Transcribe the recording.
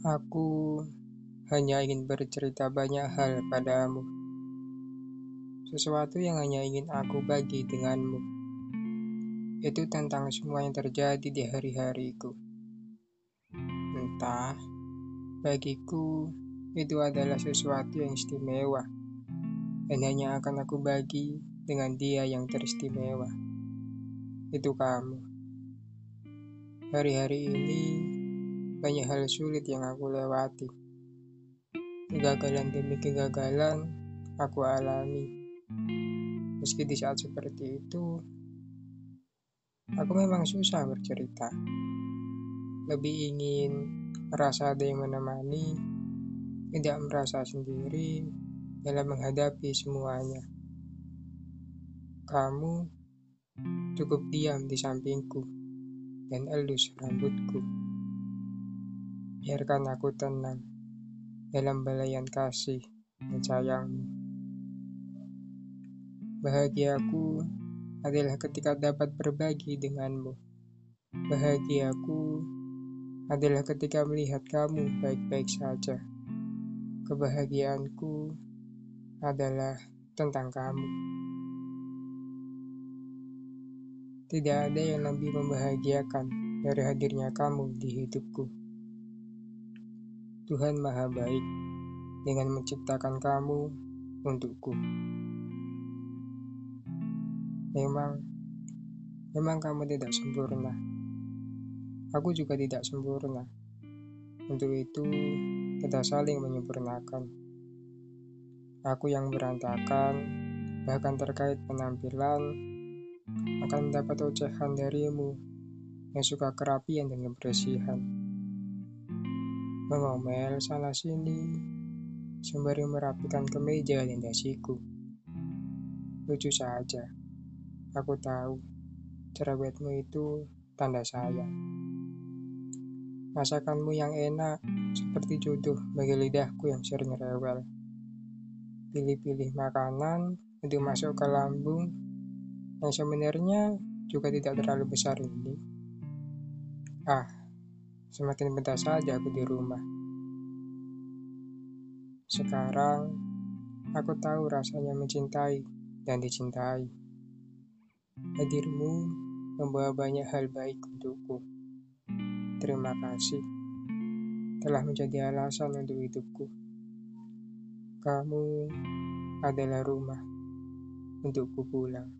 Aku hanya ingin bercerita banyak hal padamu, sesuatu yang hanya ingin aku bagi denganmu. Itu tentang semua yang terjadi di hari-hariku. Entah, bagiku itu adalah sesuatu yang istimewa, dan hanya akan aku bagi dengan dia yang teristimewa. Itu kamu. Hari-hari ini banyak hal sulit yang aku lewati. Kegagalan demi kegagalan aku alami. Meski di saat seperti itu, aku memang susah bercerita. Lebih ingin merasa ada yang menemani, tidak merasa sendiri dalam menghadapi semuanya. Kamu cukup diam di sampingku dan elus rambutku. Biarkan aku tenang dalam belayan kasih dan sayangmu. Bahagiaku adalah ketika dapat berbagi denganmu. Bahagiaku adalah ketika melihat kamu baik-baik saja. Kebahagiaanku adalah tentang kamu. Tidak ada yang lebih membahagiakan dari hadirnya kamu di hidupku. Tuhan Maha Baik dengan menciptakan kamu untukku. Memang, memang kamu tidak sempurna. Aku juga tidak sempurna. Untuk itu, kita saling menyempurnakan. Aku yang berantakan, bahkan terkait penampilan, akan mendapat ocehan darimu yang suka kerapian dan kebersihan mengomel sana sini sembari merapikan kemeja dan dasiku. Lucu saja, aku tahu cerewetmu itu tanda sayang. Masakanmu yang enak seperti jodoh bagi lidahku yang sering rewel. Pilih-pilih makanan untuk masuk ke lambung yang sebenarnya juga tidak terlalu besar ini. Ah, Semakin betah saja aku di rumah. Sekarang, aku tahu rasanya mencintai dan dicintai. Hadirmu membawa banyak hal baik untukku. Terima kasih telah menjadi alasan untuk hidupku. Kamu adalah rumah untukku pulang.